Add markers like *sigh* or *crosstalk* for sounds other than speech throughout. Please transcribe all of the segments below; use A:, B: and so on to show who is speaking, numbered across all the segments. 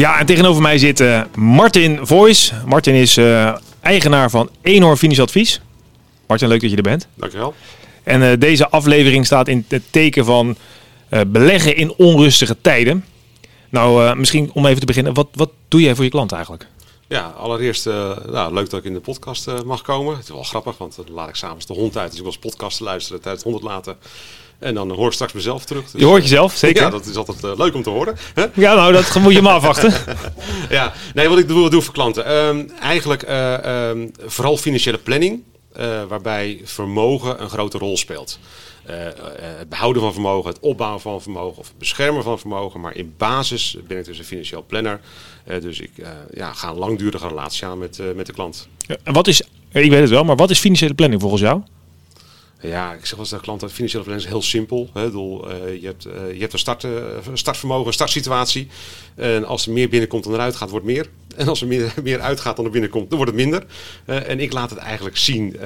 A: Ja, en tegenover mij zit uh, Martin Voice. Martin is uh, eigenaar van Eenhoorn Financieel Advies. Martin, leuk dat je er bent.
B: Dankjewel.
A: En uh, deze aflevering staat in het teken van beleggen in onrustige tijden. Nou, misschien om even te beginnen, wat, wat doe jij voor je klant eigenlijk?
B: Ja, allereerst nou, leuk dat ik in de podcast mag komen. Het is wel grappig, want dan laat ik s'avonds de hond uit. Dus ik was podcast luisteren tijdens het hond laten. En dan hoor ik straks mezelf terug.
A: Dus, je hoort jezelf, *laughs* zeker?
B: Ja, dat is altijd uh, leuk om te horen.
A: Ja, nou, dat moet je maar afwachten. *laughs*
B: ja, nee, wat ik doe, doe voor klanten. Um, eigenlijk um, vooral financiële planning, waarbij vermogen een grote rol speelt. Het behouden van vermogen, het opbouwen van vermogen of het beschermen van vermogen. Maar in basis ben ik dus een financieel planner. dus ik ja, ga een langdurige relatie aan met, met de klant.
A: Ja, en wat is, ik weet het wel, maar wat is financiële planning volgens jou?
B: Ja, ik zeg wel eens de klant, financiële planning is heel simpel. Hè. Uh, je, hebt, uh, je hebt een start, uh, startvermogen, een startsituatie. En als er meer binnenkomt dan eruit gaat, wordt meer. En als er meer, *laughs* meer uitgaat dan er binnenkomt, dan wordt het minder. en ik laat het eigenlijk zien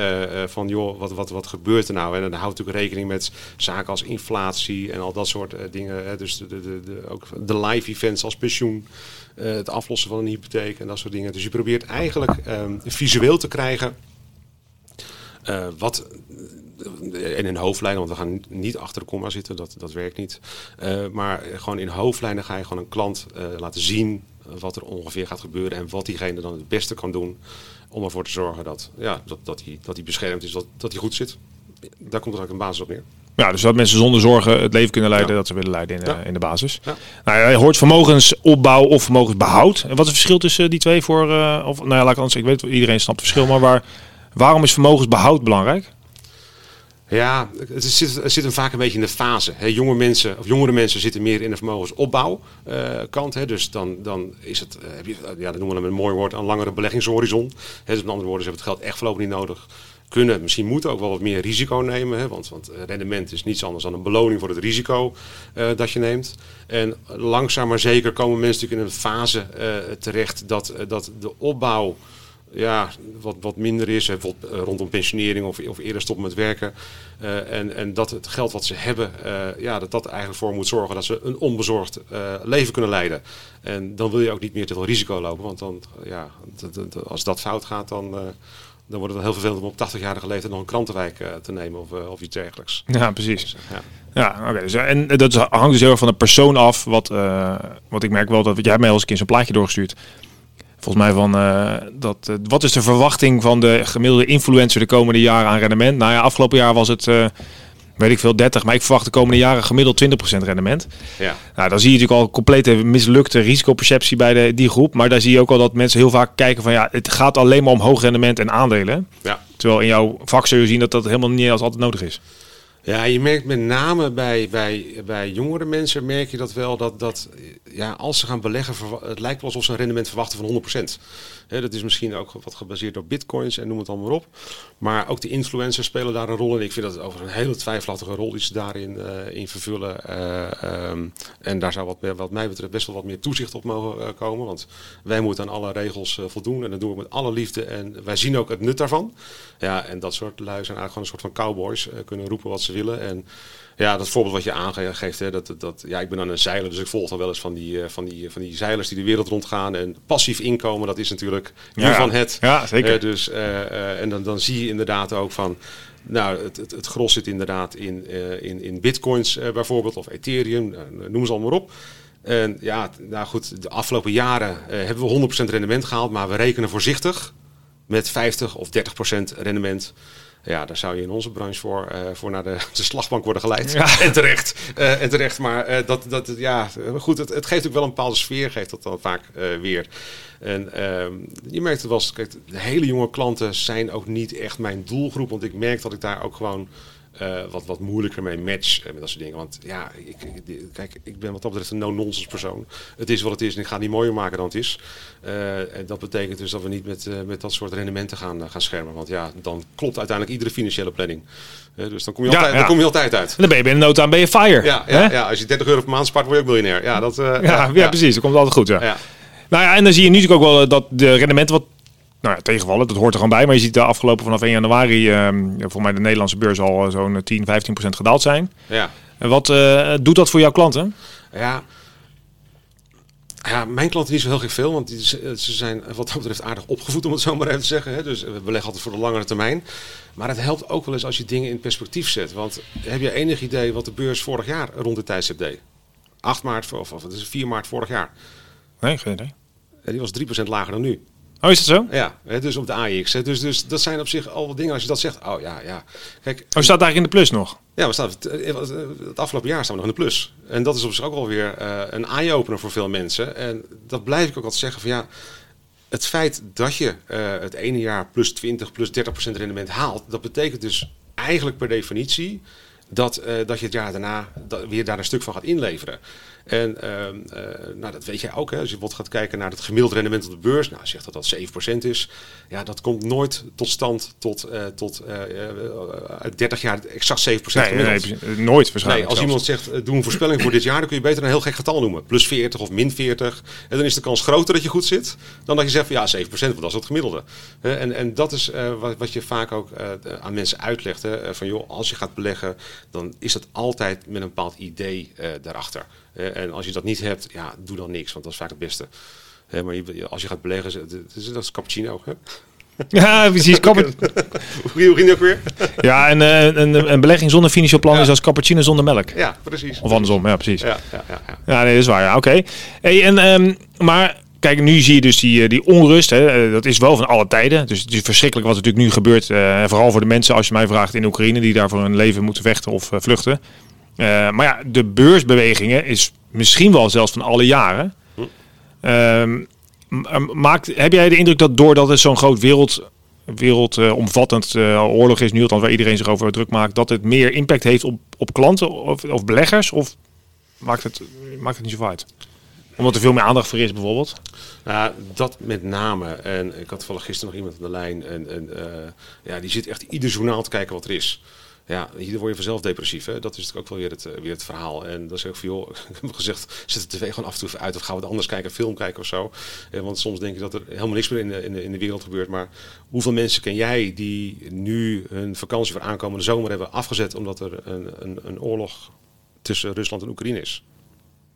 B: van, joh, wat, wat, wat gebeurt er nou? En dan houdt natuurlijk rekening met zaken als inflatie en al dat soort dingen. Hè. Dus de, de, de, ook de live events als pensioen, het aflossen van een hypotheek en dat soort dingen. Dus je probeert eigenlijk um, visueel te krijgen wat en in hoofdlijnen, want we gaan niet achter de komma zitten, dat, dat werkt niet. Uh, maar gewoon in hoofdlijnen ga je gewoon een klant uh, laten zien wat er ongeveer gaat gebeuren en wat diegene dan het beste kan doen om ervoor te zorgen dat, ja, dat, dat, hij, dat hij beschermd is, dat, dat hij goed zit. Daar komt er eigenlijk een basis op neer.
A: Ja, dus dat mensen zonder zorgen het leven kunnen leiden ja. dat ze willen leiden in, ja. uh, in de basis. Ja. Nou, je hoort vermogensopbouw of vermogensbehoud. En wat is het verschil tussen die twee voor, of nou ja, laat ik anders, ik weet iedereen snapt het verschil, maar waar, waarom is vermogensbehoud belangrijk?
B: Ja, het zit, het zit hem vaak een beetje in de fase. He, jonge mensen, of jongere mensen zitten meer in de vermogensopbouwkant. Dus dan, dan is het, uh, heb je, ja, dat noemen we een mooi woord, een langere beleggingshorizon. Dus met andere woorden, ze hebben het geld echt voorlopig niet nodig. Kunnen, misschien moeten ook wel wat meer risico nemen. Want, want rendement is niets anders dan een beloning voor het risico uh, dat je neemt. En langzaam maar zeker komen mensen natuurlijk in een fase terecht dat, dat de opbouw ja, wat, wat minder is, bijvoorbeeld rondom pensionering of, of eerder stoppen met werken. Uh, en, en dat het geld wat ze hebben, uh, ja, dat dat eigenlijk voor moet zorgen dat ze een onbezorgd uh, leven kunnen leiden. En dan wil je ook niet meer te veel risico lopen, want dan, ja, als dat fout gaat, dan, dan wordt het heel vervelend om op 80-jarige leeftijd nog een krantenwijk te nemen of, of iets dergelijks.
A: Ja, precies. Dus, ja, ja oké. Okay. Dus, en dat hangt dus heel erg van de persoon af. Wat, wat ik merk wel, dat jij hebt mij al eens een keer zo'n plaatje doorgestuurd volgens mij van uh, dat, uh, wat is de verwachting van de gemiddelde influencer de komende jaren aan rendement? Nou ja, afgelopen jaar was het, uh, weet ik veel, 30, maar ik verwacht de komende jaren gemiddeld 20% rendement.
B: Ja.
A: Nou, dan zie je natuurlijk al complete mislukte risicoperceptie bij de, die groep, maar daar zie je ook al dat mensen heel vaak kijken van ja, het gaat alleen maar om hoog rendement en aandelen.
B: Ja.
A: Terwijl in jouw vak zul je zien dat dat helemaal niet als altijd nodig is.
B: Ja, je merkt met name bij, bij, bij jongere mensen merk je dat wel dat, dat ja, als ze gaan beleggen, het lijkt wel alsof ze een rendement verwachten van 100%. Dat is misschien ook wat gebaseerd op bitcoins en noem het allemaal op. Maar ook de influencers spelen daar een rol in. Ik vind dat over een hele twijfelachtige rol ze daarin uh, in vervullen. Uh, um, en daar zou wat, wat mij betreft best wel wat meer toezicht op mogen uh, komen. Want wij moeten aan alle regels voldoen en dat doen we met alle liefde. En wij zien ook het nut daarvan. Ja, en dat soort lui zijn eigenlijk gewoon een soort van cowboys. kunnen roepen wat ze willen. En ja, dat voorbeeld wat je aangeeft, hè, dat, dat, ja, ik ben aan een zeiler, dus ik volg dan wel eens van die, van die, van die zeilers die de wereld rondgaan. En passief inkomen, dat is natuurlijk
A: ja,
B: van het.
A: Ja, zeker.
B: Uh, dus, uh, uh, en dan, dan zie je inderdaad ook van, nou, het, het, het gros zit inderdaad in, in, in bitcoins bijvoorbeeld, of Ethereum, noem ze allemaal op. En ja, nou goed, de afgelopen jaren hebben we 100% rendement gehaald, maar we rekenen voorzichtig met 50 of 30% rendement. Ja, daar zou je in onze branche voor, uh, voor naar de, *laughs* de slagbank worden geleid.
A: Ja.
B: En terecht. Uh, en terecht. Maar uh, dat, dat, ja, goed, het, het geeft ook wel een bepaalde sfeer, geeft dat dan vaak weer. En ehm, je merkt het wel, kijk, de hele jonge klanten zijn ook niet echt mijn doelgroep. Want ik merk dat ik daar ook gewoon eh, wat, wat moeilijker mee match en met dat soort dingen. Want ja, ik, kijk, ik ben wat dat betreft een no-nonsense persoon. Het is wat het is en ik ga het niet mooier maken dan het is. Eh, en dat betekent dus dat we niet met, eh, met dat soort rendementen gaan, eh, gaan schermen. Want ja, dan klopt uiteindelijk iedere financiële planning. Eh, dus dan kom, je
A: Ja,
B: altijd,
A: ja.
B: dan kom je altijd uit.
A: En dan ben je binnen no time ben je fire.
B: Ja, ja, ja, als je 30 euro per maand spaart, word je ook miljonair. Ja, dat, eh,
A: Ja, ja, precies. Dat komt altijd goed. Ja. Nou ja, en dan zie je nu natuurlijk ook wel eh, dat de rendementen wat nou ja, tegenvallen. Dat hoort er gewoon bij. Maar je ziet de afgelopen vanaf 1 januari, ehm voor mij de Nederlandse beurs al eh, zo'n 10, 15 procent gedaald zijn.
B: ja.
A: En wat eh, doet dat voor jouw klanten?
B: Ja. Ja, mijn klanten niet zo heel gek veel, want die, ze ze zijn wat dat betreft aardig opgevoed, om het zo maar even te zeggen. Hè. Dus we beleggen altijd voor de langere termijn. Maar het helpt ook wel eens als je dingen in perspectief zet. Want heb je enig idee wat de beurs vorig jaar rond de tijdstip deed? 8 maart, of, of het is 4 maart vorig jaar.
A: Nee, geen idee.
B: Ja, die was 3% lager dan nu.
A: Oh, is dat zo?
B: Ja, dus op de AX. Dus, dus dat zijn op zich al wat dingen. Als je dat zegt, oh ja, ja. Kijk,
A: Oh, staat eigenlijk in de plus nog?
B: ja, we staan, het, het afgelopen jaar staan we nog in de plus. En dat is op zich ook wel weer eh, een eye-opener voor veel mensen. En dat blijf ik ook altijd zeggen van ja, het feit dat je eh, het ene jaar plus 20, plus 30 procent rendement haalt, dat betekent dus eigenlijk per definitie dat, eh, dat je het jaar daarna dat, weer daar een stuk van gaat inleveren. En ehm, eh, nou, dat weet jij ook. Hè? Als je bijvoorbeeld gaat kijken naar het gemiddeld rendement op de beurs, nou, zegt dat dat 7% is. Ja, dat komt nooit tot stand tot, eh, tot eh, eh, uit 30 jaar exact 7%
A: Nee,
B: gemiddeld.
A: nee, nooit waarschijnlijk.
B: Nee, als iemand zegt, doe een voorspelling voor dit jaar, dan kun je beter een heel gek getal noemen. Plus 40 of min 40. En dan is de kans groter dat je goed zit, dan dat je zegt van ja, 7%, want dat is het gemiddelde. En, en dat is wat, wat je vaak ook aan mensen uitlegt. Hè, van joh, als je gaat beleggen, dan is dat altijd met een bepaald idee daarachter. En als je dat niet hebt, ja, doe dan niks, want dat is vaak het beste. Hè, maar je- als je gaat beleggen, dat is cappuccino. Hè? *laughs*
A: Ja, precies. *laughs*
B: Hoe ging ook weer?
A: ja, en eh, een, een belegging zonder financieel plan
B: Ja.
A: is als cappuccino zonder melk.
B: Ja, precies.
A: Of andersom, ja, precies.
B: Ja, ja, ja, ja.
A: Ja, nee, dat is waar. Ja, oké. Hey, en, ehm, maar kijk, nu zie je dus die, eh, die onrust. Hè, eh, dat is wel van alle tijden. Dus het is verschrikkelijk wat er natuurlijk nu gebeurt. vooral voor de mensen, als je mij vraagt, in Oekraïne, die daar voor hun leven moeten vechten of vluchten. Eh, maar ja, de beursbewegingen is misschien wel zelfs van alle jaren. Ehm, m- maakt, heb jij de indruk dat doordat het zo'n groot wereld, wereldomvattend eh, oorlog is, nu althans waar iedereen zich over druk maakt, dat het meer impact heeft op, op klanten of, of beleggers? Of maakt het, maakt het niet zo uit? Omdat er veel meer aandacht voor is bijvoorbeeld.
B: Nou, dat met name. En ik had toevallig gisteren nog iemand op de lijn. En, en eh, ja, die zit echt ieder journaal te kijken wat er is. Ja, hier word je vanzelf depressief. Hè? Dat is natuurlijk ook wel weer het, eh, weer het verhaal. En dan zeg ik van, joh, *laughs* ik heb gezegd, zet de tv gewoon af en toe uit. Of gaan we het anders kijken, film kijken of zo. Eh, want soms denk je dat er helemaal niks meer in de, in, de, in de wereld gebeurt. Maar hoeveel mensen ken jij die nu hun vakantie voor aankomende zomer hebben afgezet... omdat er een, een, een oorlog tussen Rusland en Oekraïne is?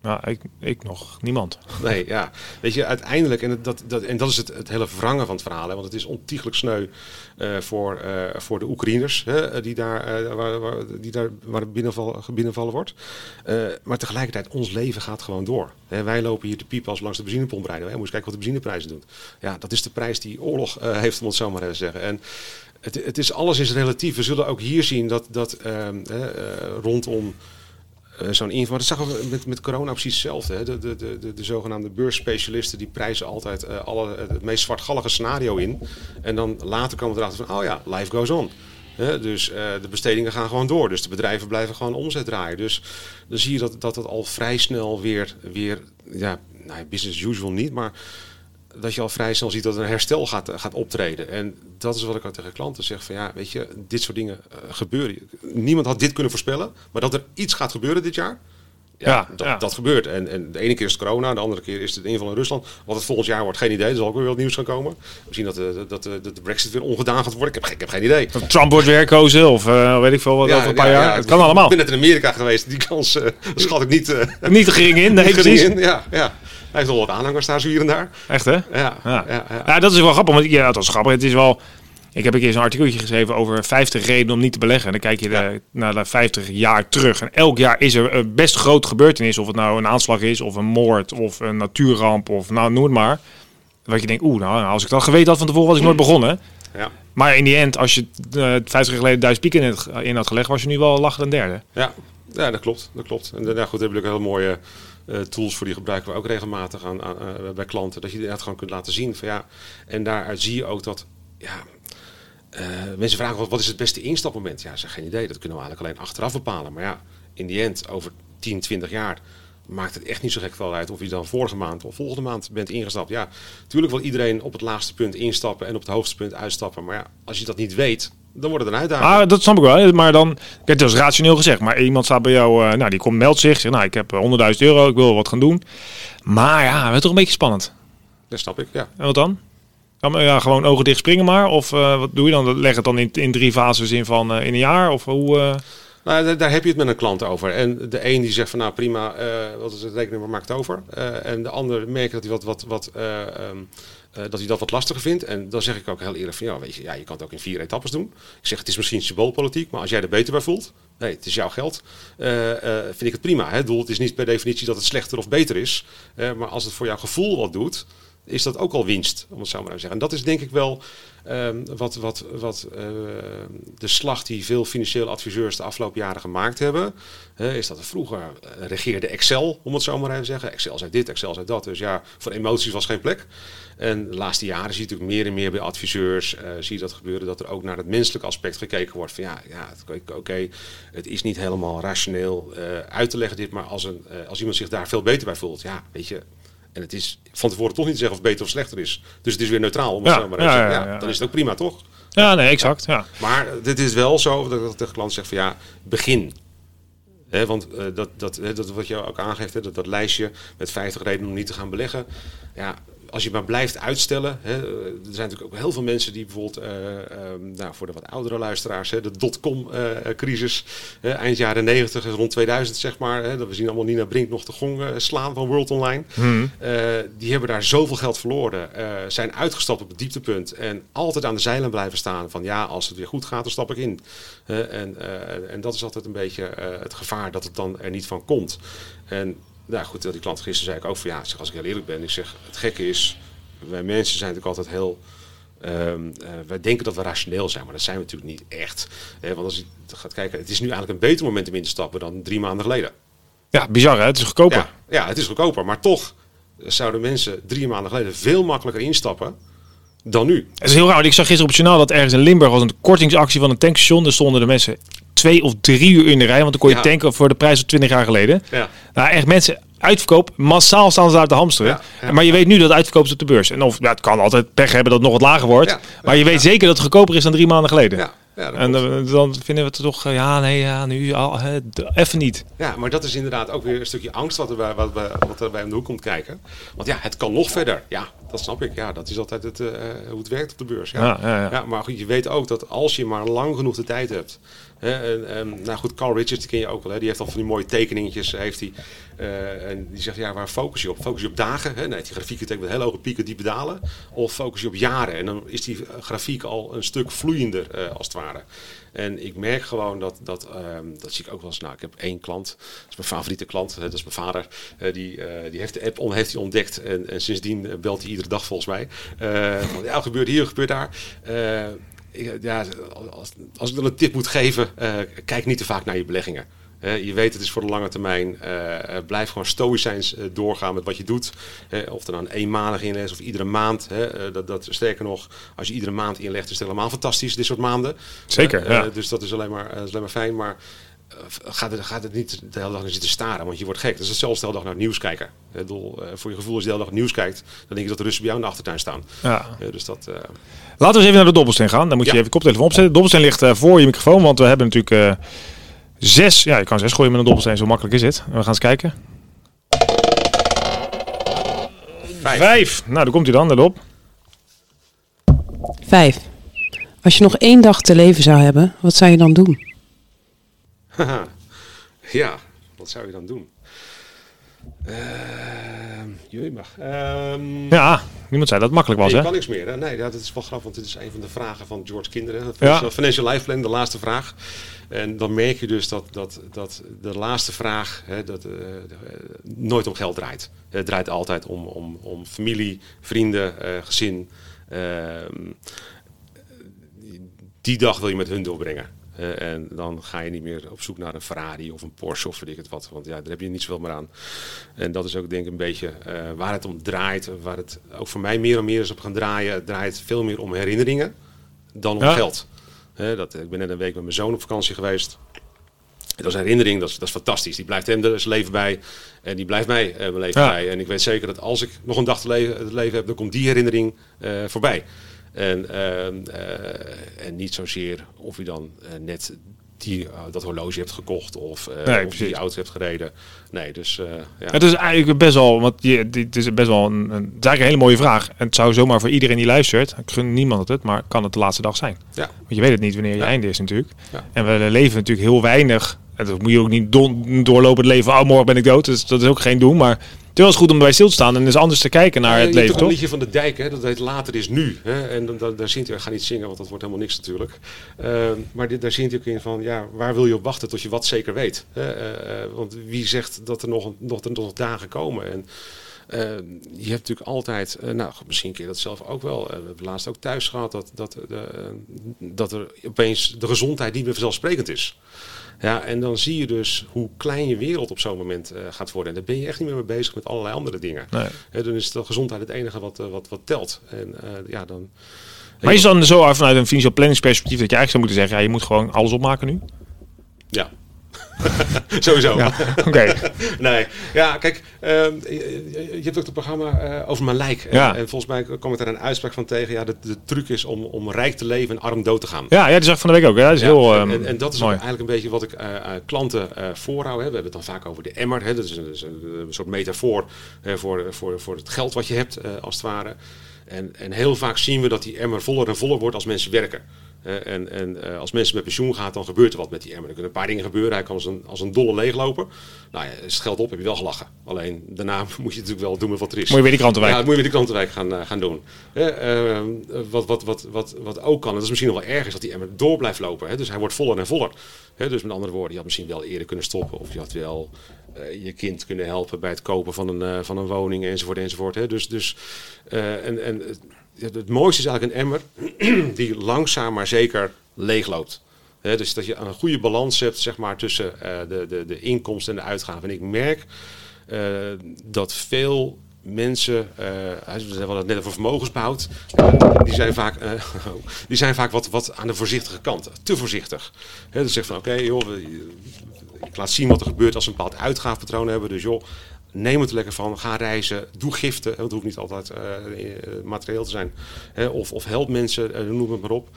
A: Ja, ik, ik nog. Niemand.
B: Nee, ja. Weet je, uiteindelijk, en, dat, dat, en dat is het, het hele verrangen van het verhaal, hè, want het is ontiegelijk sneu eh, voor, eh, voor de Oekraïners, hè, die, daar, eh, waar, waar, die daar waar binnenval, binnenvallen wordt. Maar tegelijkertijd, ons leven gaat gewoon door. Hè, wij lopen hier te piepen als we langs de benzinepomp rijden. Hè, moet je kijken wat de benzineprijzen doen. Ja, dat is de prijs die oorlog heeft, om het zo maar even te zeggen. En het, het is, alles is relatief. We zullen ook hier zien dat, dat ehm, eh, rondom eh, zo'n. Maar dat zagen we met, met corona precies hetzelfde. Hè. De, de, de, de, de zogenaamde beursspecialisten die prijzen altijd eh, alle, het meest zwartgallige scenario in. En dan later komen we erachter van, oh ja, life goes on. Dus eh, de bestedingen gaan gewoon door. Dus de bedrijven blijven gewoon omzet draaien. Dus dan zie je dat, dat het al vrij snel weer, weer ja, nou, business usual niet, maar dat je al vrij snel ziet dat er een herstel gaat, gaat optreden. En dat is wat ik ook tegen klanten zeg: van ja, weet je, dit soort dingen eh, gebeuren. Niemand had dit kunnen voorspellen, maar dat er iets gaat gebeuren dit jaar. Ja,
A: Ja,
B: dat,
A: ja.
B: dat gebeurt. En, en de ene keer is het corona, de andere keer is het inval in Rusland. Wat het volgend jaar wordt, geen idee. Er zal ook weer wat nieuws gaan komen. Misschien dat de, dat de, dat de brexit weer ongedaan gaat worden. Ik heb, geen- ik heb geen idee.
A: Trump wordt weer herkozen of eh, weet ik veel wat over een paar
B: ja,
A: jaar.
B: ja.
A: het kan allemaal.
B: Ik ben net in Amerika geweest. Die kans eh, schat ik niet, eh
A: Niet te gering in. Nee,
B: niet
A: precies.
B: in. Ja, ja. Hij heeft nog wat aanhangers daar zo hier en daar.
A: Echt hè?
B: Ja,
A: Ja.
B: ja. Ja,
A: Ja. dat is wel grappig. Want, ja, dat is grappig. Het is wel... Ik heb een keer zo'n artikeltje geschreven over 50 redenen om niet te beleggen. En dan kijk je
B: Ja.
A: de- naar de 50 jaar terug. En elk jaar is er een best groot gebeurtenis. Of het nou een aanslag is, of een moord, of een natuurramp, of nou noem het maar. Wat je denkt, oeh, nou, als ik dat geweten had van tevoren, was ik nooit begonnen.
B: ja.
A: Maar in die end, als je eh 50 jaar geleden duizend piek in, het, in had gelegd, was je nu wel lachend een derde.
B: Ja, ja dat klopt. Dat klopt. En ja, goed, daar hebben we ook heel mooie eh, tools voor die gebruiken we ook regelmatig aan, aan, eh, bij klanten. Dat je inderdaad gewoon kunt laten zien van ja. En daaruit zie je ook dat ja, eh, mensen vragen wat, wat is het beste instapmoment? Ja, ze geen idee. Dat kunnen we eigenlijk alleen achteraf bepalen. Maar ja, in die end, over 10, 20 jaar maakt het echt niet zo gek veel uit of je dan vorige maand of volgende maand bent ingestapt. Ja, natuurlijk wil iedereen op het laagste punt instappen en op het hoogste punt uitstappen. Maar ja, als je dat niet weet, dan wordt het een uitdaging.
A: Ah, dat snap ik wel. Maar dan, kijk, dat is rationeel gezegd. Maar iemand staat bij jou, eh, nou, die komt, meldt zich. Zegt, nou, ik heb eh, 100.000 euro, ik wil wat gaan doen. Maar ja, het is toch een beetje spannend.
B: Dat snap ik, ja.
A: En wat dan? Ja, maar ja, gewoon ogen dicht springen maar. Of eh, wat doe je dan? Leg het dan in, in drie fases in van eh, in een jaar? Of hoe? eh?
B: Nou, daar, heb je het met een klant over. En de een die zegt van nou prima, eh, wat is het rekening, maakt het over. Eh, en de ander merkt dat hij, wat, wat, wat, eh, ehm, eh, dat hij dat wat lastiger vindt. En dan zeg ik ook heel eerlijk van ja, weet je, ja, je kan het ook in vier etappes doen. Ik zeg het is misschien symboolpolitiek, maar als jij er beter bij voelt, nee, het is jouw geld, eh, eh, vind ik het prima. Hè? Ik bedoel, het is niet per definitie dat het slechter of beter is. Maar als het voor jouw gevoel wat doet, is dat ook al winst, om het zo maar te zeggen. En dat is denk ik wel ehm, wat, wat, wat eh, de slag die veel financiële adviseurs de afgelopen jaren gemaakt hebben. Is dat er vroeger eh, regeerde Excel, om het zo maar te zeggen. Excel zei dit, Excel zei dat. Dus ja, voor emoties was geen plek. En de laatste jaren zie je natuurlijk meer en meer bij adviseurs, eh, zie je dat gebeuren, dat er ook naar het menselijke aspect gekeken wordt. Van ja, ja oké, het is niet helemaal rationeel uit te leggen dit, maar als, een, als iemand zich daar veel beter bij voelt, ja, weet je, en het is van tevoren toch niet te zeggen of het beter of slechter is. Dus het is weer neutraal, om het
A: Ja,
B: zo maar
A: ja,
B: dan is het ook prima, toch?
A: Ja, nee, exact. Ja.
B: Maar dit is wel zo dat tegen klant zeg van ja, begin. Hè, want eh, dat, dat, dat wat je ook aangeeft, hè, dat, dat lijstje met 50 redenen om niet te gaan beleggen. Ja, als je maar blijft uitstellen. Hè, eh, er zijn natuurlijk ook heel veel mensen die bijvoorbeeld, eh, ehm, nou, voor de wat oudere luisteraars, hè, de dotcom-crisis, eind jaren 90, rond 2000 zeg maar. Hè, dat we zien allemaal Nina Brink nog de gong eh, slaan van World Online. Eh, die hebben daar zoveel geld verloren, eh, zijn uitgestapt op het dieptepunt en altijd aan de zeilen blijven staan van ja, als het weer goed gaat, dan stap ik in. Eh, en, eh, en dat is altijd een beetje eh, het gevaar dat het dan er niet van komt. En nou goed, die klant gisteren zei ik ook van ja, zeg, als ik heel eerlijk ben, ik zeg het gekke is, wij mensen zijn natuurlijk altijd heel Ehm, eh, wij denken dat we rationeel zijn, maar dat zijn we natuurlijk niet echt. Eh, want als je gaat kijken, het is nu eigenlijk een beter moment om in te stappen dan drie maanden geleden.
A: ja, bizar hè? Het is goedkoper.
B: Ja, ja, het is goedkoper, maar toch zouden mensen drie maanden geleden veel makkelijker instappen dan nu.
A: Het is heel raar. Ik zag gisteren op het journaal dat ergens in Limburg was een kortingsactie van een tankstation. Daar stonden de mensen twee of drie uur in de rij. Want dan kon je
B: Ja.
A: tanken voor de prijs van 20 jaar geleden.
B: Ja.
A: Nou, echt mensen uitverkoop. Massaal staan ze daar te hamsteren.
B: Ja, ja.
A: Maar je weet nu dat het uitverkoop is op de beurs. En of ja, het kan altijd pech hebben dat het nog wat lager wordt. Maar je weet zeker dat het goedkoper is dan drie maanden geleden.
B: Ja,
A: en eh, dan vinden we het toch, eh, ja, nee, ja, nu al, even niet.
B: Ja, maar dat is inderdaad ook weer een stukje angst wat er, bij, wat, wat er bij om de hoek komt kijken. Want ja, het kan nog verder. Ja, dat snap ik. Ja, dat is altijd het, eh, hoe het werkt op de beurs. Ja.
A: Ja, ja, ja.
B: maar goed, je weet ook dat als je maar lang genoeg de tijd hebt. En, nou goed, Carl Richards, die ken je ook wel. Hè, die heeft al van die mooie tekeningetjes. Heeft hij, eh, en die zegt, ja, waar focus je op? Focus je op dagen? Hè? Nee, die grafieken tekent met hele hoge pieken, diepe dalen. Of focus je op jaren? En dan is die eh, grafiek al een stuk vloeiender, eh, als het ware. En ik merk gewoon dat, dat, ehm, dat zie ik ook wel eens. Nou, ik heb één klant, dat is mijn favoriete klant, dat is mijn vader. Eh, die, eh, die heeft de app on, heeft ontdekt en, en sindsdien eh, belt hij iedere dag volgens mij. Eh, van, ja, gebeurt hier, gebeurt daar. Ja, als, als ik dan een tip moet geven, eh, kijk niet te vaak naar je beleggingen. Eh, je weet, het is voor de lange termijn. Eh, blijf gewoon stoïcijns doorgaan met wat je doet. Of er dan eenmalig inlegt of iedere maand. Dat, dat, sterker nog, als je iedere maand inlegt, is het helemaal fantastisch, dit soort maanden.
A: Zeker, ja.
B: dus dat is alleen maar, is alleen maar fijn. Maar gaat het, gaat het niet de hele dag naar zitten staren, want je wordt gek. Dat is hetzelfde de hele dag naar het nieuws kijken. Ik bedoel, eh, voor je gevoel, als je de hele dag nieuws kijkt, dan denk je dat de Russen bij jou in de achtertuin staan.
A: Ja.
B: Eh, dus dat... eh,
A: Laten we eens even naar de dobbelsteen gaan. Dan moet je
B: Ja.
A: even je koptelefoon opzetten. De dobbelsteen ligt eh, voor je microfoon, want we hebben natuurlijk eh, zes. Ja, je kan zes gooien met een dobbelsteen, zo makkelijk is het. We gaan eens kijken.
B: Vijf.
A: Vijf. Nou, daar komt hij dan, let op.
C: Vijf. Als je nog één dag te leven zou hebben, wat zou je dan doen?
B: Haha. *laughs* ja, wat zou je dan doen? Uh, Jullie mag. Ehm,
A: Ja, niemand zei dat het makkelijk was,
B: Nee,
A: hè?
B: kan niks meer. Hè? Nee, dat is wel grappig, want dit is een van de vragen van George Kinderen.
A: Ja.
B: Financial, Life Plan, de laatste vraag. En dan merk je dus dat, dat, dat de laatste vraag hè, dat, eh, nooit om geld draait. Het draait altijd om, om, om familie, vrienden, eh, gezin. Ehm, die dag wil je met hun doorbrengen. Eh, en dan ga je niet meer op zoek naar een Ferrari of een Porsche of weet ik het wat. Want ja, daar heb je niet zoveel meer aan. En dat is ook denk ik een beetje eh, waar het om draait. Waar het ook voor mij meer en meer is op gaan draaien. Het draait veel meer om herinneringen. dan om
A: Ja.
B: geld. Dat, ik ben net een week met mijn zoon op vakantie geweest. Dat is een herinnering, dat is, dat is fantastisch. Die blijft hem er zijn leven bij en die blijft mij eh, mijn leven
A: Ja.
B: bij. En ik weet zeker dat als ik nog een dag te leven, te leven heb, dan komt die herinnering voorbij. En, ehm, eh, en niet zozeer of je dan eh, net die, eh, dat horloge hebt gekocht of,
A: Nee,
B: of die auto hebt gereden. Nee, dus ja.
A: Het is eigenlijk best wel, want je, dit is best wel een, een, het is eigenlijk een hele mooie vraag. En het zou zomaar voor iedereen die luistert, ik gun niemand het, maar kan het de laatste dag zijn.
B: Ja.
A: Want je weet het niet wanneer je
B: Ja.
A: einde is natuurlijk.
B: Ja.
A: En we leven natuurlijk heel weinig. En dat moet je ook niet doorlopen het leven. Oh, morgen ben ik dood. Dus dat is ook geen doen. Maar het eens goed om erbij stil te staan en eens anders te kijken naar
B: Ja,
A: het leven,
B: toch een liedje van de dijk, hè? dat heet Later is nu. Hè? En dan, dan, daar zingt hij, ik ga niet zingen, want dat wordt helemaal niks natuurlijk. Ehm, maar dit, daar zingt hij ook in van, ja, waar wil je op wachten tot je wat zeker weet? Hè? Eh, eh, want wie zegt dat er nog, nog, nog dagen komen? En eh, je hebt natuurlijk altijd, eh, nou misschien je dat zelf ook wel. we hebben laatst ook thuis gehad dat, dat, dat er opeens de gezondheid niet meer vanzelfsprekend is. Ja, en dan zie je dus hoe klein je wereld op zo'n moment eh, gaat worden. En daar ben je echt niet meer mee bezig met allerlei andere dingen.
A: Nee.
B: Dan is de gezondheid het enige wat, eh, wat, wat telt. En eh, ja, dan...
A: Maar is dan zo vanuit een financieel planningsperspectief dat je eigenlijk zou moeten zeggen, ja, je moet gewoon alles opmaken nu?
B: Ja. *laughs* Sowieso.
A: Ja, oké. *laughs*
B: Nee, ja, kijk, ehm, je, hebt ook het programma eh, over mijn lijk. En,
A: Ja.
B: en volgens mij kom ik daar een uitspraak van tegen. Ja, de, de truc is om, om rijk te leven en arm dood te gaan.
A: Ja, ja, dat zag van de week ook. Ja, dat is
B: Ja,
A: heel
B: en,
A: ehm,
B: en, en dat is eigenlijk een beetje wat ik eh, eh, klanten eh voorhoud. Hè. We hebben het dan vaak over de emmer. Hè. Dat is een, dat is een, een soort metafoor hè, voor, voor, voor het geld wat je hebt, als het ware. En, en heel vaak zien we dat die emmer voller en voller wordt als mensen werken. Eh, en en eh, als mensen met pensioen gaan, dan gebeurt er wat met die emmer. Er kunnen een paar dingen gebeuren. Hij kan als een, als een dolle leeglopen. Nou ja, is het geld op, heb je wel gelachen. Alleen daarna *laughs* moet je natuurlijk wel doen met wat er is.
A: Moet je weer die krantenwijk.
B: Ja, moet je met de klantenwijk gaan, eh, gaan doen. Eh, wat, wat, wat, wat, wat ook kan, en dat is misschien nog wel erg, is dat die emmer door blijft lopen. Hè? Dus hij wordt voller en voller. Hè? Dus met andere woorden, je had misschien wel eerder kunnen stoppen. Of je had wel eh, je kind kunnen helpen bij het kopen van een, eh, van een woning enzovoort. enzovoort hè? Dus, dus, eh, en, en het, mooiste is eigenlijk een emmer *clears throat* die langzaam maar zeker leegloopt. Dus dat je een goede balans hebt zeg maar, tussen eh, de, de, de inkomsten en de uitgaven. En ik merk eh, dat veel mensen, eh, we hadden het net over vermogensbehoud, eh, die zijn vaak, eh, *laughs* die zijn vaak wat, wat aan de voorzichtige kant, te voorzichtig. Hè, dus zeggen van oké, ik laat zien wat er gebeurt als we een bepaald uitgaafpatroon hebben. Dus joh, neem het er lekker van, ga reizen, doe giften, want het hoeft niet altijd eh, eh, materieel te zijn. Hè, of, of help mensen, eh, noem het maar op.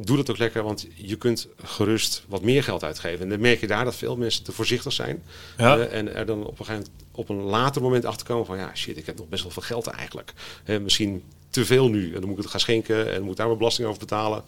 B: Doe dat ook lekker, want je kunt gerust wat meer geld uitgeven. En dan merk je daar dat veel mensen te voorzichtig zijn.
A: Ja.
B: En er dan op een gegeven moment op een later moment achterkomen van ja, shit, ik heb nog best wel veel geld eigenlijk. Misschien te veel nu. En dan moet ik het gaan schenken en moet daar mijn belasting over betalen.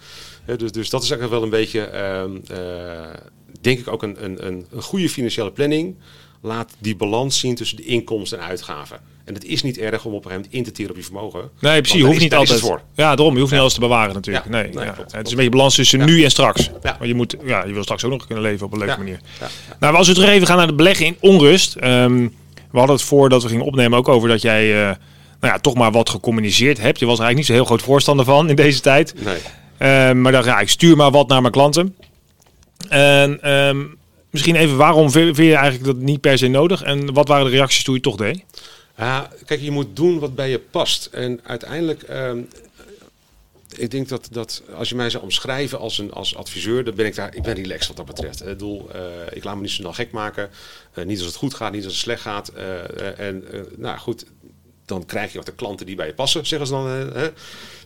B: Dus, dus dat is eigenlijk wel een beetje, ehm, eh, denk ik ook een, een, een, een goede financiële planning. Laat die balans zien tussen de inkomsten en uitgaven. En het is niet erg om op een gegeven moment in te teren op je vermogen.
A: Nee,
B: Want
A: precies. Je hoeft
B: is-
A: niet altijd.
B: voor.
A: Ja, daarom. Je hoeft niet alles te bewaren natuurlijk.
B: Ja,
A: Nee,
B: nee,
A: ja.
B: klopt,
A: het is een beetje balans tussen nu en straks. Maar je, moet, ja, je wil straks ook nog kunnen leven op een leuke manier.
B: Ja.
A: Nou, als we terug even gaan naar de beleggen in onrust. Ehm, we hadden het voordat we gingen opnemen ook over dat jij eh, nou ja, toch maar wat gecommuniceerd hebt. Je was er eigenlijk niet zo heel groot voorstander van in deze tijd.
B: Nee.
A: Ehm, maar dacht, ja, ik stuur maar wat naar mijn klanten. En ehm, misschien even, waarom vind je eigenlijk dat niet per se nodig? En wat waren de reacties toen je toch deed?
B: Ja, kijk, je moet doen wat bij je past. En uiteindelijk, ehm, ik denk dat, dat als je mij zou omschrijven als een als adviseur, dan ben ik daar, ik ben relaxed wat dat betreft. Ik eh, ik laat me niet zo snel gek maken. Eh, niet als het goed gaat, niet als het slecht gaat. Eh, en nou goed, dan krijg je ook de klanten die bij je passen, zeggen ze dan.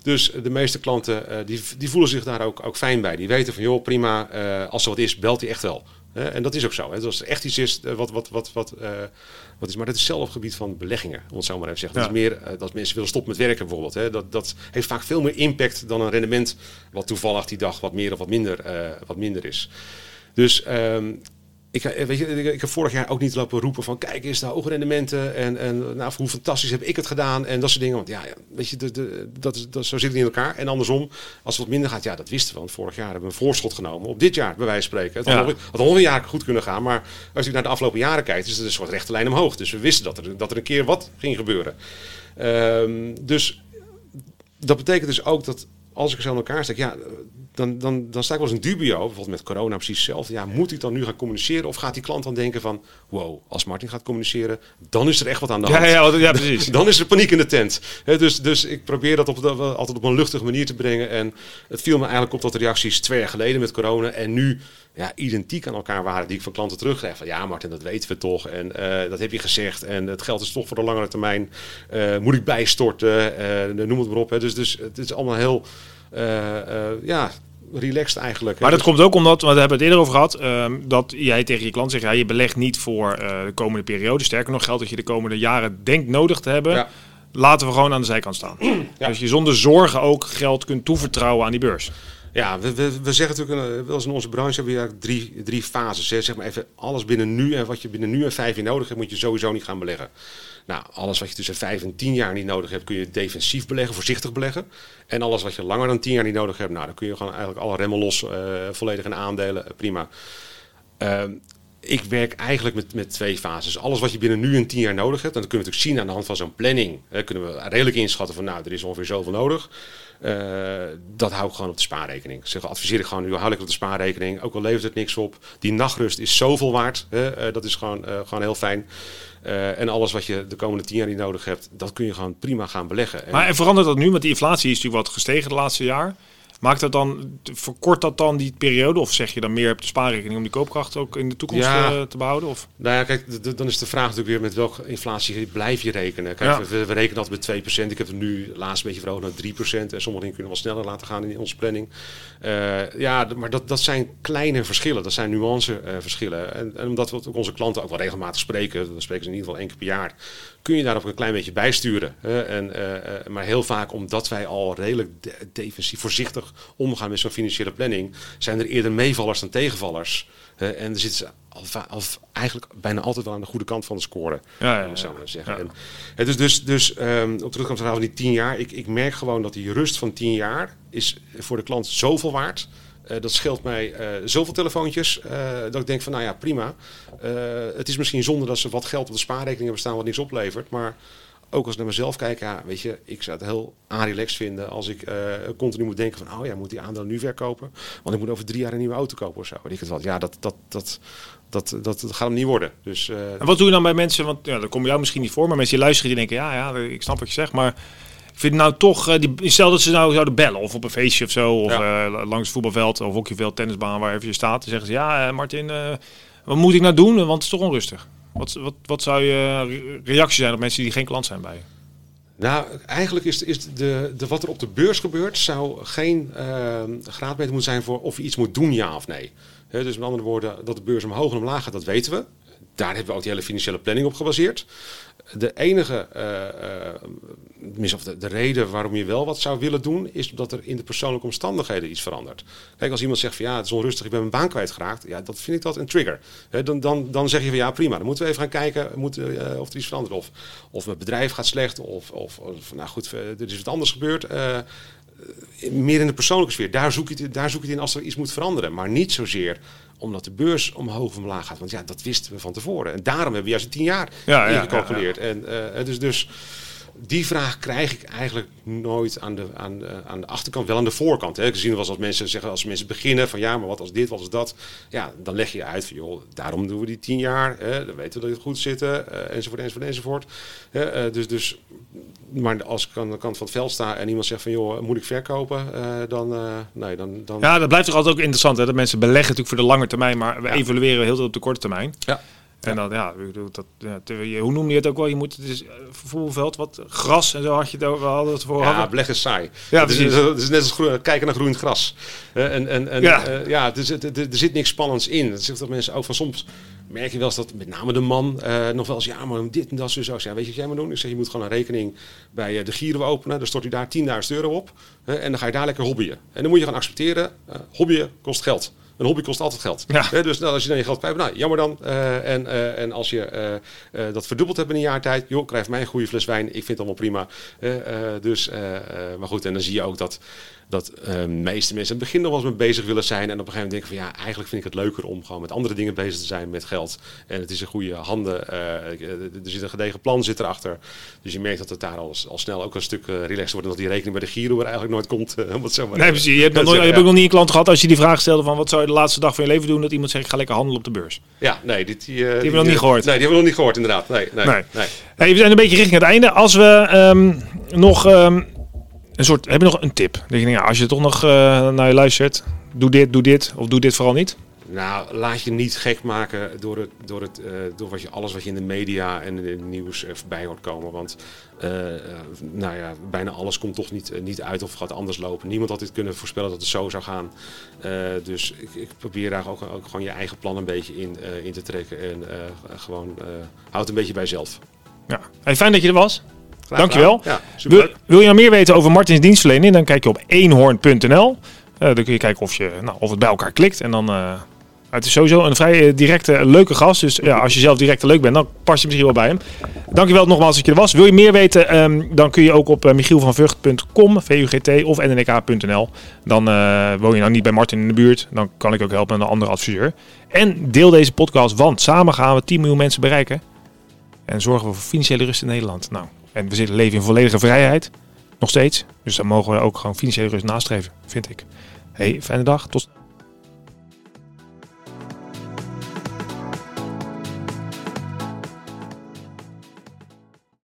B: Dus de meeste klanten die, die voelen zich daar ook, ook fijn bij. Die weten van, joh, prima, als er wat is, belt hij echt wel. Hè. en dat is ook zo. Hè. Als er echt iets is eh, wat, wat, wat, wat, eh, wat is. Maar dat is zelf op het gebied van beleggingen, om het zo maar even te zeggen. Dat is meer eh, dat mensen willen stoppen met werken bijvoorbeeld. Hè. Dat, dat heeft vaak veel meer impact dan een rendement wat toevallig die dag wat meer of wat minder, eh, wat minder is. Dus ehm, ik, weet je, ik, ik heb vorig jaar ook niet lopen roepen van kijk eens de hoge rendementen en, en nou, hoe fantastisch heb ik het gedaan en dat soort dingen. Want ja, ja weet je, de, de, dat, is, dat, zo zit het in elkaar. En andersom, als het wat minder gaat, ja, dat wisten we. Want vorig jaar hebben we een voorschot genomen op dit jaar, bij wijze van spreken. Het had,
A: Ja.
B: nog, het had nog een jaar goed kunnen gaan, maar als je naar de afgelopen jaren kijkt, is het een soort rechte lijn omhoog. Dus we wisten dat er, dat er een keer wat ging gebeuren. Ehm, dus dat betekent dus ook dat als ik zo in elkaar steek, ja, dan, dan, dan sta ik wel eens in dubio, bijvoorbeeld met corona precies hetzelfde. Ja, moet ik dan nu gaan communiceren of gaat die klant dan denken van, wow, als Martin gaat communiceren, dan is er echt wat aan de hand.
A: Ja, ja, ja, precies. *laughs*
B: Dan is er paniek in de tent. Dus, dus ik probeer dat op, de- altijd op een luchtige manier te brengen. En het viel me eigenlijk op dat de reacties twee jaar geleden met corona en nu ja, identiek aan elkaar waren die ik van klanten terugkreeg. Van ja, Martin, dat weten we toch. En eh, dat heb je gezegd. En het geld is toch voor de langere termijn. Eh, moet ik bijstorten? Eh, noem het maar op. Hè. Dus, dus het is allemaal heel ja, relaxed eigenlijk.
A: Maar dat komt ook omdat, we hebben het eerder over gehad, ehm, dat jij tegen je klant zegt, ja, je belegt niet voor de komende periode. Sterker nog, geld dat je de komende jaren denkt nodig te hebben,
B: Ja.
A: laten we gewoon aan de zijkant staan.
B: Ja.
A: Dus je zonder zorgen ook geld kunt toevertrouwen aan die beurs.
B: Ja, we, we, we zeggen natuurlijk, eh, wel eens in onze branche hebben we eigenlijk drie, drie fases. Hè. Zeg maar even, alles binnen nu en wat je binnen nu en vijf jaar nodig hebt, moet je sowieso niet gaan beleggen. Nou, alles wat je tussen vijf en tien jaar niet nodig hebt, kun je defensief beleggen, voorzichtig beleggen. En alles wat je langer dan tien jaar niet nodig hebt, nou, dan kun je gewoon eigenlijk alle remmen los, eh, volledig in aandelen, eh, prima. Ehm, ik werk eigenlijk met, met twee fases. Alles wat je binnen nu en tien jaar nodig hebt, en dat kunnen we natuurlijk zien aan de hand van zo'n planning. Hè, kunnen we redelijk inschatten van, nou, er is ongeveer zoveel nodig. Eh, dat hou ik gewoon op de spaarrekening. Zeg, adviseer ik gewoon, nu hou ik op de spaarrekening. Ook al levert het niks op. Die nachtrust is zoveel waard. Hè? eh, dat is gewoon, eh, gewoon heel fijn. En alles wat je de komende tien jaar niet nodig hebt, dat kun je gewoon prima gaan beleggen. En-
A: Maar en verandert dat nu? Want die inflatie is natuurlijk wat gestegen de laatste jaar. Maakt dat dan, verkort dat dan die periode? Of zeg je dan meer op de spaarrekening om die koopkracht ook in de toekomst
B: Ja.
A: eh, te behouden? Of?
B: Nou ja, kijk, dan is de vraag natuurlijk weer met welke inflatie blijf je rekenen. Kijk,
A: Ja.
B: we, we rekenen altijd met 2%. Ik heb het nu laatst een beetje verhoogd naar 3%. En sommige dingen kunnen we wel sneller laten gaan in onze planning. Eh, ja, maar dat, dat zijn kleine verschillen. Dat zijn nuanceverschillen. en, en omdat we ook onze klanten ook wel regelmatig spreken, dan spreken ze in ieder geval één keer per jaar, kun je daar ook een klein beetje bijsturen. hè. en, eh, eh, maar heel vaak, omdat wij al redelijk de- defensief, voorzichtig omgaan met zo'n financiële planning, zijn er eerder meevallers dan tegenvallers. En er zitten ze al, al eigenlijk bijna altijd wel aan de goede kant van de score.
A: Ja, ja,
B: om het zo
A: ja.
B: maar te zeggen.
A: Ja.
B: En, dus dus, dus ehm, op terugkomst van die tien jaar. Ik, ik merk gewoon dat die rust van tien jaar is voor de klant zoveel waard. Eh, dat scheelt mij eh, zoveel telefoontjes. eh, dat ik denk van nou ja, prima. Het is misschien zonde dat ze wat geld op de spaarrekening hebben staan wat niks oplevert. Maar ook als ik naar mezelf kijk, ja, weet je, ik zou het heel relaxed vinden als ik continu moet denken van, oh ja, moet die aandelen nu verkopen? Want ik moet over drie jaar een nieuwe auto kopen of zo. Ik het wat. Ja, dat, dat, dat, dat, dat, dat gaat hem niet worden. Dus
A: En wat doe je dan bij mensen, want ja, dat komt jou misschien niet voor, maar mensen die luisteren die denken, ja, ja, ik snap wat je zegt, maar vind nou toch, eh, die, stel dat ze nou zouden bellen of op een feestje of zo, of eh, langs het voetbalveld of hockeyveld, tennisbaan, waar even je staat, dan zeggen ze, ja, eh, Martin, wat moet ik nou doen, want het is toch onrustig. Wat, wat, wat zou je re- reactie zijn op mensen die geen klant zijn bij je?
B: Nou, eigenlijk is, is de, de, wat er op de beurs gebeurt, zou geen eh, graadmeter moeten zijn voor of je iets moet doen, ja of nee. Hè, dus met andere woorden, dat de beurs omhoog en omlaag gaat, dat weten we. Daar hebben we ook die hele financiële planning op gebaseerd. De enige, of de, de reden waarom je wel wat zou willen doen, is dat er in de persoonlijke omstandigheden iets verandert. Kijk, als iemand zegt van ja, het is onrustig, ik ben mijn baan kwijtgeraakt, ja, dat vind ik dat een trigger. Dan, dan, dan zeg je van ja, prima, dan moeten we even gaan kijken moet, eh, of er iets verandert. Of, of mijn bedrijf gaat slecht, of, of, of nou goed, eh, er is wat anders gebeurd. Eh, meer in de persoonlijke sfeer. Daar zoek, je het, daar zoek je het in als er iets moet veranderen. Maar niet zozeer omdat de beurs omhoog of omlaag gaat. Want ja, dat wisten we van tevoren. En daarom hebben we juist tien jaar
A: Ja, ja,
B: ingecalculeerd. En, eh, dus, dus die vraag krijg ik eigenlijk nooit aan de, aan, de- aan de achterkant, wel aan de voorkant. Hè. Ik zie wel als mensen zeggen, als mensen beginnen van ja, maar wat als dit, wat als dat. Ja, dan leg je uit van joh, daarom doen we die tien jaar. Hè. Dan weten we dat het goed zit, eh, enzovoort, enzovoort, enzovoort. Hè, eh, dus, dus, maar als ik aan de kant van het veld sta en iemand zegt van joh, moet ik verkopen? Eh, dan, eh, nee, dan, dan
A: Ja, dat blijft toch altijd ook interessant, hè? dat mensen beleggen natuurlijk voor de lange termijn, maar we
B: Ja.
A: evalueren heel veel op de korte termijn.
B: Ja.
A: En dan, ja, dat, ja, te- hoe noem je het ook wel? Je moet, het is eh, voetbalveld, wat gras en zo had je het over, we hadden het voor.
B: Ja, beleggen is saai.
A: Ja,
B: het, is, het is net als groen- kijken naar groeiend gras. Eh, en en, en
A: Ja.
B: ja, ja er, zit, er, er zit niks spannends in. Dat zegt dat mensen ook van soms merk je wel eens dat met name de man eh, nog wel eens ja, maar dit en dat zo. zo. Ja, weet je wat jij moet doen? Ik zeg je moet gewoon een rekening bij eh, de Giro openen. Dan stort je daar 10.000 euro op. en dan ga je daar lekker hobbyen. En dan moet je gaan accepteren. eh hobbyen kost geld. Een hobby kost altijd geld.
A: Ja.
B: Dus nou, als je dan je geld kwijt nou, jammer dan. Eh, en, eh, en als je eh, dat verdubbeld hebt in een jaar tijd, joh, krijg mij een goede fles wijn. Ik vind het allemaal prima. Dus, maar goed, en dan zie je ook dat dat eh, de meeste mensen in het begin nog wel eens mee bezig willen zijn. En op een gegeven moment denken van ja, eigenlijk vind ik het leuker om gewoon met andere dingen bezig te zijn met geld. En het is in goede handen. eh, er zit een gedegen plan zit erachter. Dus je merkt dat het daar al, al snel ook een stuk eh, relaxed wordt. En dat die rekening bij de Giro er eigenlijk nooit komt. eh, om het zo maar
A: Nee, precies. Je hebt, nog nooit,
B: ja.
A: ook nog niet een klant gehad als je die vraag stelde van wat zou je de laatste dag van je leven doen? Dat iemand zegt ik ga lekker handelen op de beurs.
B: Ja, nee, dit, die, eh,
A: we nog niet
B: eh,
A: gehoord.
B: Nee, die hebben we nog niet gehoord inderdaad. Nee, nee,
A: Nee.
B: nee.
A: Hey, we zijn een beetje richting het einde. Als we ehm, nog ehm, een soort, hebben we nog een tip? Dat je denkt, als je toch nog eh, naar je luistert, doe dit, doe dit of doe dit vooral niet.
B: Nou, laat je niet gek maken door, het, door, het, eh, door wat je, alles wat je in de media en in het nieuws er voorbij hoort komen. Want eh, eh, nou ja, bijna alles komt toch niet, eh, niet uit of gaat anders lopen. Niemand had dit kunnen voorspellen dat het zo zou gaan. Eh, dus ik, ik probeer daar ook, ook gewoon je eigen plan een beetje in, eh, in te trekken. En eh, gewoon eh houd een beetje bij jezelf.
A: Ja. Hey, fijn dat je er was.
B: Graag
A: Dankjewel.
B: Ja,
A: Wil, wil je nou meer weten over Martins dienstverlening? Dan kijk je op eenhoorn.nl. Eh, dan kun je kijken of, je, nou, of het bij elkaar klikt. En dan, eh, het is sowieso een vrij eh, directe, leuke gast. Dus ja, als je zelf direct leuk bent, dan pas je misschien wel bij hem. Dankjewel nogmaals dat je er was. Wil je meer weten, ehm, dan kun je ook op michielvanvugt.com, vugt of nnk.nl. Dan woon je nou niet bij Martin in de buurt. Dan kan ik ook helpen met een andere adviseur. En deel deze podcast, want samen gaan we 10 miljoen mensen bereiken. En zorgen we voor financiële rust in Nederland. Nou, en we zitten leven in volledige vrijheid. Nog steeds. Dus dan mogen we ook gewoon financiële rust nastreven, vind ik. Hey, fijne dag. Tot